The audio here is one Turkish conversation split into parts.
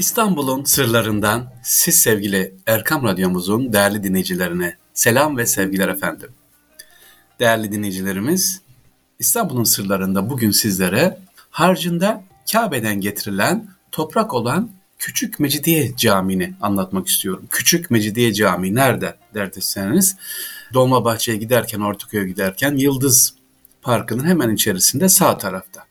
İstanbul'un sırlarından siz sevgili Erkam Radyomuzun değerli dinleyicilerine selam ve sevgiler efendim. Değerli dinleyicilerimiz, İstanbul'un sırlarında bugün sizlere harcında Kabe'den getirilen toprak olan Küçük Mecidiye Camii'ni anlatmak istiyorum. Küçük Mecidiye Camii nerede derseniz Dolmabahçe'ye giderken, Ortaköy'e giderken Yıldız Parkı'nın hemen içerisinde sağ tarafta.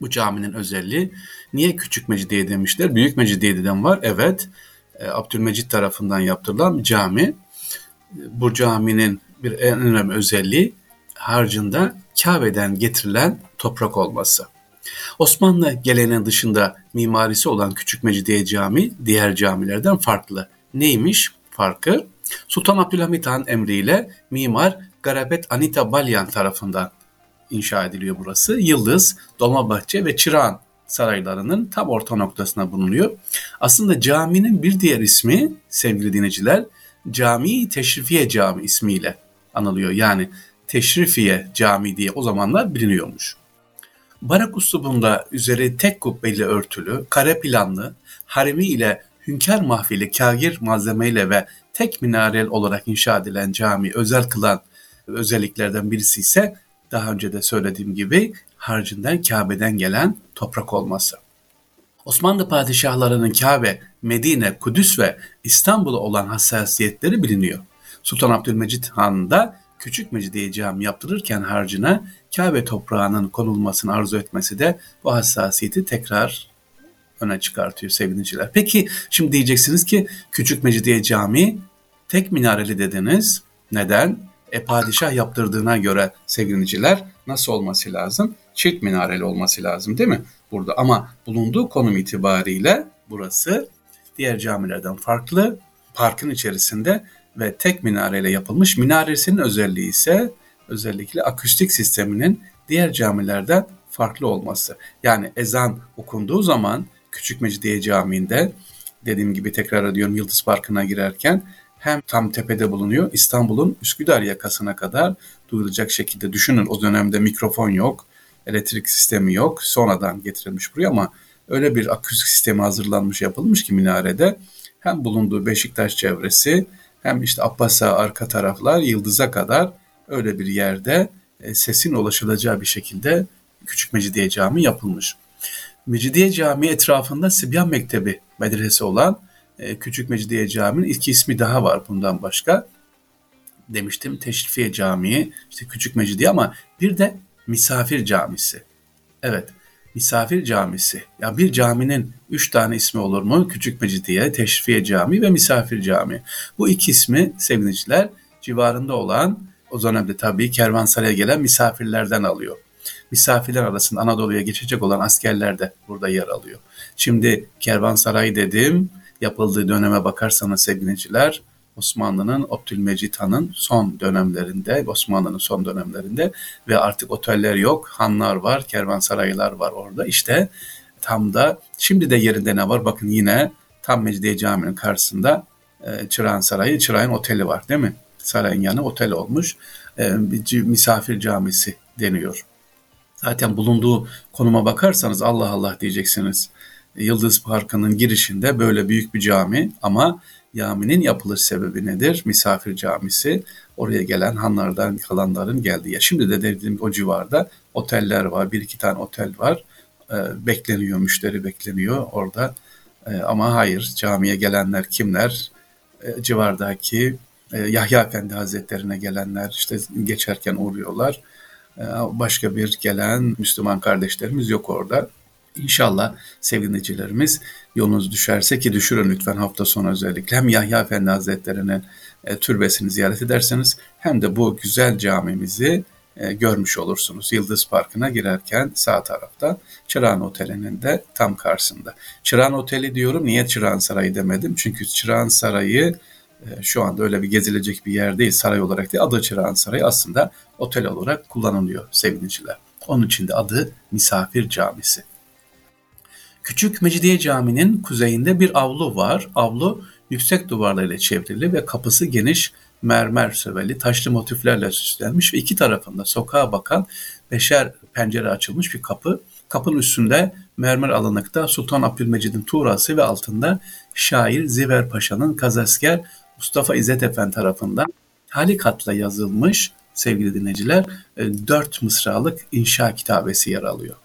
Bu caminin özelliği niye Küçük Mecidiye demişler? Büyük Mecidiye'den var. Evet. E, Abdülmecit tarafından yaptırılan bir cami. Bu caminin bir en önemli özelliği harcında Kabe'den getirilen toprak olması. Osmanlı geleneğinin dışında mimarisi olan Küçük Mecidiye Cami diğer camilerden farklı. Neymiş farkı? Sultan Abdülhamit Han emriyle mimar Garabet Anita Balyan tarafından inşa ediliyor burası. Yıldız, Dolmabahçe ve Çırağan saraylarının tam orta noktasına bulunuyor. Aslında caminin bir diğer ismi sevgili dinleyiciler Cami Teşrifiye Cami ismiyle anılıyor. Yani Teşrifiye Cami diye o zamanlar biliniyormuş. Barak uslubunda üzeri tek kubbeyle örtülü, kare planlı, haremi ile hünkâr mahfili kagir malzemeyle ve tek minarel olarak inşa edilen cami özel kılan özelliklerden birisi ise daha önce de söylediğim gibi harcından Kabe'den gelen toprak olması. Osmanlı padişahlarının Kabe, Medine, Kudüs ve İstanbul'a olan hassasiyetleri biliniyor. Sultan Abdülmecit Han da Küçük Mecidiye Cami yaptırırken harcına Kabe toprağının konulmasını arzu etmesi de bu hassasiyeti tekrar öne çıkartıyor sevgiliciler. Peki şimdi diyeceksiniz ki Küçük Mecidiye Cami tek minareli dediniz. Neden? E, padişah yaptırdığına göre sevgiliciler nasıl olması lazım? Çift minareli olması lazım değil mi? Burada ama bulunduğu konum itibariyle burası diğer camilerden farklı. Parkın içerisinde ve tek minareyle yapılmış. Minaresinin özelliği ise özellikle akustik sisteminin diğer camilerden farklı olması. Yani ezan okunduğu zaman Küçük Mecidiye Camii'nde dediğim gibi tekrar ediyorum Yıldız Parkı'na girerken hem tam tepede bulunuyor İstanbul'un Üsküdar yakasına kadar duyulacak şekilde düşünün o dönemde mikrofon yok, elektrik sistemi yok. Sonradan getirilmiş buraya ama öyle bir akustik sistemi hazırlanmış yapılmış ki minarede hem bulunduğu Beşiktaş çevresi hem işte Abbas'a arka taraflar Yıldız'a kadar öyle bir yerde e, sesin ulaşılacağı bir şekilde Küçük Mecidiye Camii yapılmış. Mecidiye Camii etrafında Sibyan Mektebi medrese olan e, Küçük Mecidiye Camii'nin iki ismi daha var bundan başka. Demiştim Teşrifiye Camii, işte Küçük Mecidiye ama bir de Misafir Camisi. Evet, Misafir Camisi. Ya bir caminin üç tane ismi olur mu? Küçük Mecidiye, Teşrifiye Camii ve Misafir Camii. Bu iki ismi sevgiliciler civarında olan o dönemde tabii kervansaraya gelen misafirlerden alıyor. Misafirler arasında Anadolu'ya geçecek olan askerler de burada yer alıyor. Şimdi kervansaray dedim, yapıldığı döneme bakarsanız sevgiliciler Osmanlı'nın Abdülmecit Han'ın son dönemlerinde, Osmanlı'nın son dönemlerinde ve artık oteller yok, hanlar var, kervansaraylar var orada. İşte tam da şimdi de yerinde ne var? Bakın yine tam Mecidiye Camii'nin karşısında e, Çırağan Sarayı, Çırağan Oteli var değil mi? Sarayın yanı otel olmuş. E, misafir camisi deniyor. Zaten bulunduğu konuma bakarsanız Allah Allah diyeceksiniz. Yıldız Parkı'nın girişinde böyle büyük bir cami ama caminin yapılış sebebi nedir? Misafir camisi. Oraya gelen hanlardan kalanların geldiği. Ya şimdi de dediğim o civarda oteller var. Bir iki tane otel var. E, bekleniyor, müşteri bekleniyor orada. E, ama hayır, camiye gelenler kimler? E, civardaki e, Yahya Efendi Hazretlerine gelenler işte geçerken uğruyorlar. Başka bir gelen Müslüman kardeşlerimiz yok orada. İnşallah sevgili dinleyicilerimiz yolunuz düşerse ki düşürün lütfen hafta sonu özellikle hem Yahya Efendi Hazretleri'nin e, türbesini ziyaret ederseniz hem de bu güzel camimizi e, görmüş olursunuz. Yıldız Parkı'na girerken sağ tarafta Çırağan Oteli'nin de tam karşısında. Çırağan Oteli diyorum niye Çırağan Sarayı demedim? Çünkü Çırağan Sarayı e, şu anda öyle bir gezilecek bir yer değil saray olarak değil. Adı Çırağan Sarayı aslında otel olarak kullanılıyor sevgiliciler. Onun için de adı Misafir Camisi. Küçük Mecidiye Camii'nin kuzeyinde bir avlu var. Avlu yüksek duvarlarıyla çevrili ve kapısı geniş mermer söveli taşlı motiflerle süslenmiş ve iki tarafında sokağa bakan beşer pencere açılmış bir kapı. Kapının üstünde mermer alınıkta Sultan Abdülmecid'in tuğrası ve altında şair Ziver Paşa'nın kazasker Mustafa İzzet Efendi tarafından halikatla yazılmış sevgili dinleyiciler e, dört mısralık inşa kitabesi yer alıyor.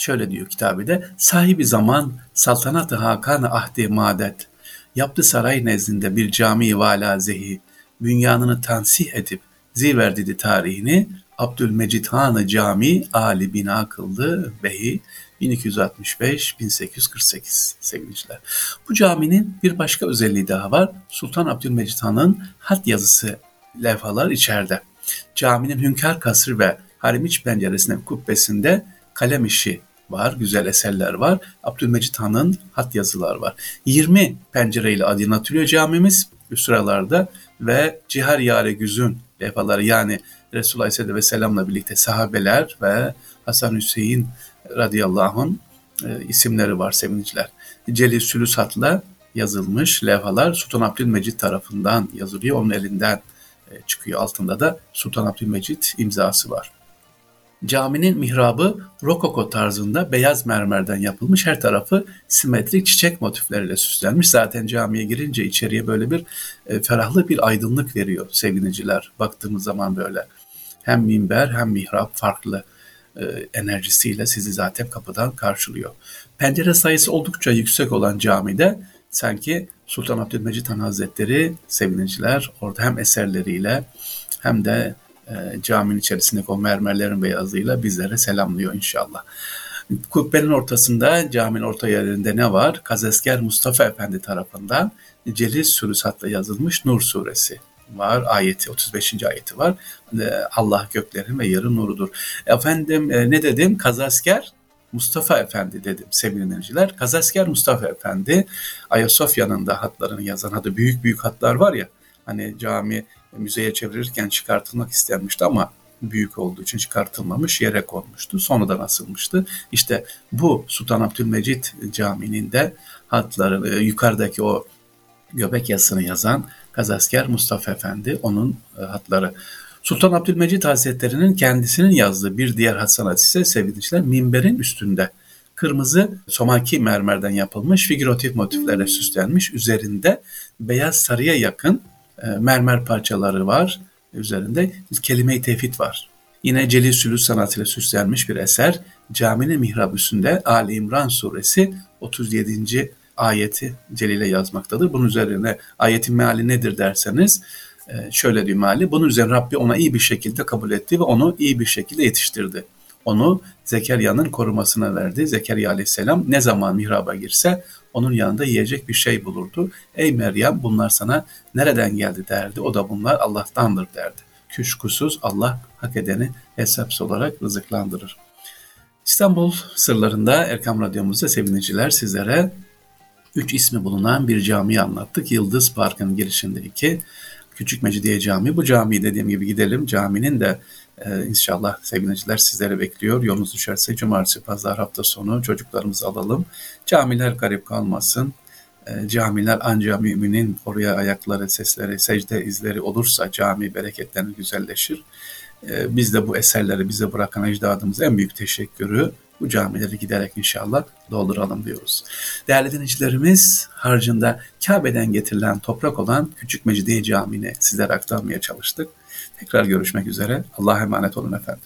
Şöyle diyor kitabede, sahibi zaman saltanat-ı hakan ahdi madet, yaptı saray nezdinde bir cami vala zehi, bünyanını tansih edip ziverdidi tarihini, Abdülmecid Han Cami Ali bina kıldı behi 1265-1848 sevgiliciler. Bu caminin bir başka özelliği daha var. Sultan Abdülmecid Han'ın hat yazısı levhalar içeride. Caminin hünkâr kasrı ve harimiç penceresinin kubbesinde kalem işi var, güzel eserler var. Abdülmecit Han'ın hat yazılar var. 20 pencereyle aydınlatılıyor camimiz üst sıralarda ve Cihar Yare Güzün levhaları yani Resulullah Aleyhisselatü Vesselam'la birlikte sahabeler ve Hasan Hüseyin radıyallahu anh e, isimleri var sevinçler. Celil Sülüsat'la yazılmış levhalar Sultan Abdülmecit tarafından yazılıyor. Onun elinden e, çıkıyor. Altında da Sultan Abdülmecit imzası var. Caminin mihrabı rokoko tarzında beyaz mermerden yapılmış. Her tarafı simetrik çiçek motifleriyle süslenmiş. Zaten camiye girince içeriye böyle bir e, ferahlı bir aydınlık veriyor sevgiliciler. Baktığımız zaman böyle hem minber hem mihrap farklı e, enerjisiyle sizi zaten kapıdan karşılıyor. Pencere sayısı oldukça yüksek olan camide sanki Sultan Abdülmecit Han Hazretleri seviniciler orada hem eserleriyle hem de e, caminin içerisindeki o mermerlerin beyazıyla bizlere selamlıyor inşallah. Kubbenin ortasında caminin orta yerinde ne var? Kazesker Mustafa Efendi tarafından Celil Sürüsat'la yazılmış Nur suresi var. Ayeti 35. ayeti var. E, Allah göklerin ve yerin nurudur. Efendim e, ne dedim? Kazasker Mustafa Efendi dedim sevgili dinleyiciler. Kazasker Mustafa Efendi Ayasofya'nın da hatlarını yazan hadi büyük büyük hatlar var ya hani cami müzeye çevirirken çıkartılmak istenmişti ama büyük olduğu için çıkartılmamış yere konmuştu. Sonradan asılmıştı. İşte bu Sultan Abdülmecit Camii'nin de hatları e, yukarıdaki o göbek yazısını yazan Kazasker Mustafa Efendi onun e, hatları. Sultan Abdülmecit Hazretleri'nin kendisinin yazdığı bir diğer hat sanatı ise sevgili minberin üstünde kırmızı somaki mermerden yapılmış figüratif motiflerle süslenmiş üzerinde beyaz sarıya yakın mermer parçaları var üzerinde kelime-i tevhid var. Yine Celil Sülüs sanatıyla süslenmiş bir eser caminin mihrab üstünde Ali İmran suresi 37. ayeti Celil'e yazmaktadır. Bunun üzerine ayetin meali nedir derseniz e, şöyle diyor meali. Bunun üzerine Rabbi ona iyi bir şekilde kabul etti ve onu iyi bir şekilde yetiştirdi. Onu Zekeriya'nın korumasına verdi. Zekeriya aleyhisselam ne zaman mihraba girse onun yanında yiyecek bir şey bulurdu. Ey Meryem bunlar sana nereden geldi derdi. O da bunlar Allah'tandır derdi. Küşkusuz Allah hak edeni hesapsız olarak rızıklandırır. İstanbul sırlarında Erkam Radyomuzda seviniciler sizlere üç ismi bulunan bir camiyi anlattık. Yıldız Park'ın girişindeki Küçük Mecidiye Camii. Bu camiyi dediğim gibi gidelim. Caminin de ee, inşallah sevgiliciler sizleri bekliyor. Yolunuz düşerse cumartesi, pazar hafta sonu çocuklarımızı alalım. Camiler garip kalmasın. Ee, camiler ancak müminin oraya ayakları, sesleri, secde izleri olursa cami bereketlerini güzelleşir. Ee, biz de bu eserleri bize bırakan ecdadımıza en büyük teşekkürü bu camileri giderek inşallah dolduralım diyoruz. Değerli dinleyicilerimiz harcında Kabe'den getirilen toprak olan Küçük Mecidiye Camii'ni sizlere aktarmaya çalıştık. Tekrar görüşmek üzere. Allah'a emanet olun efendim.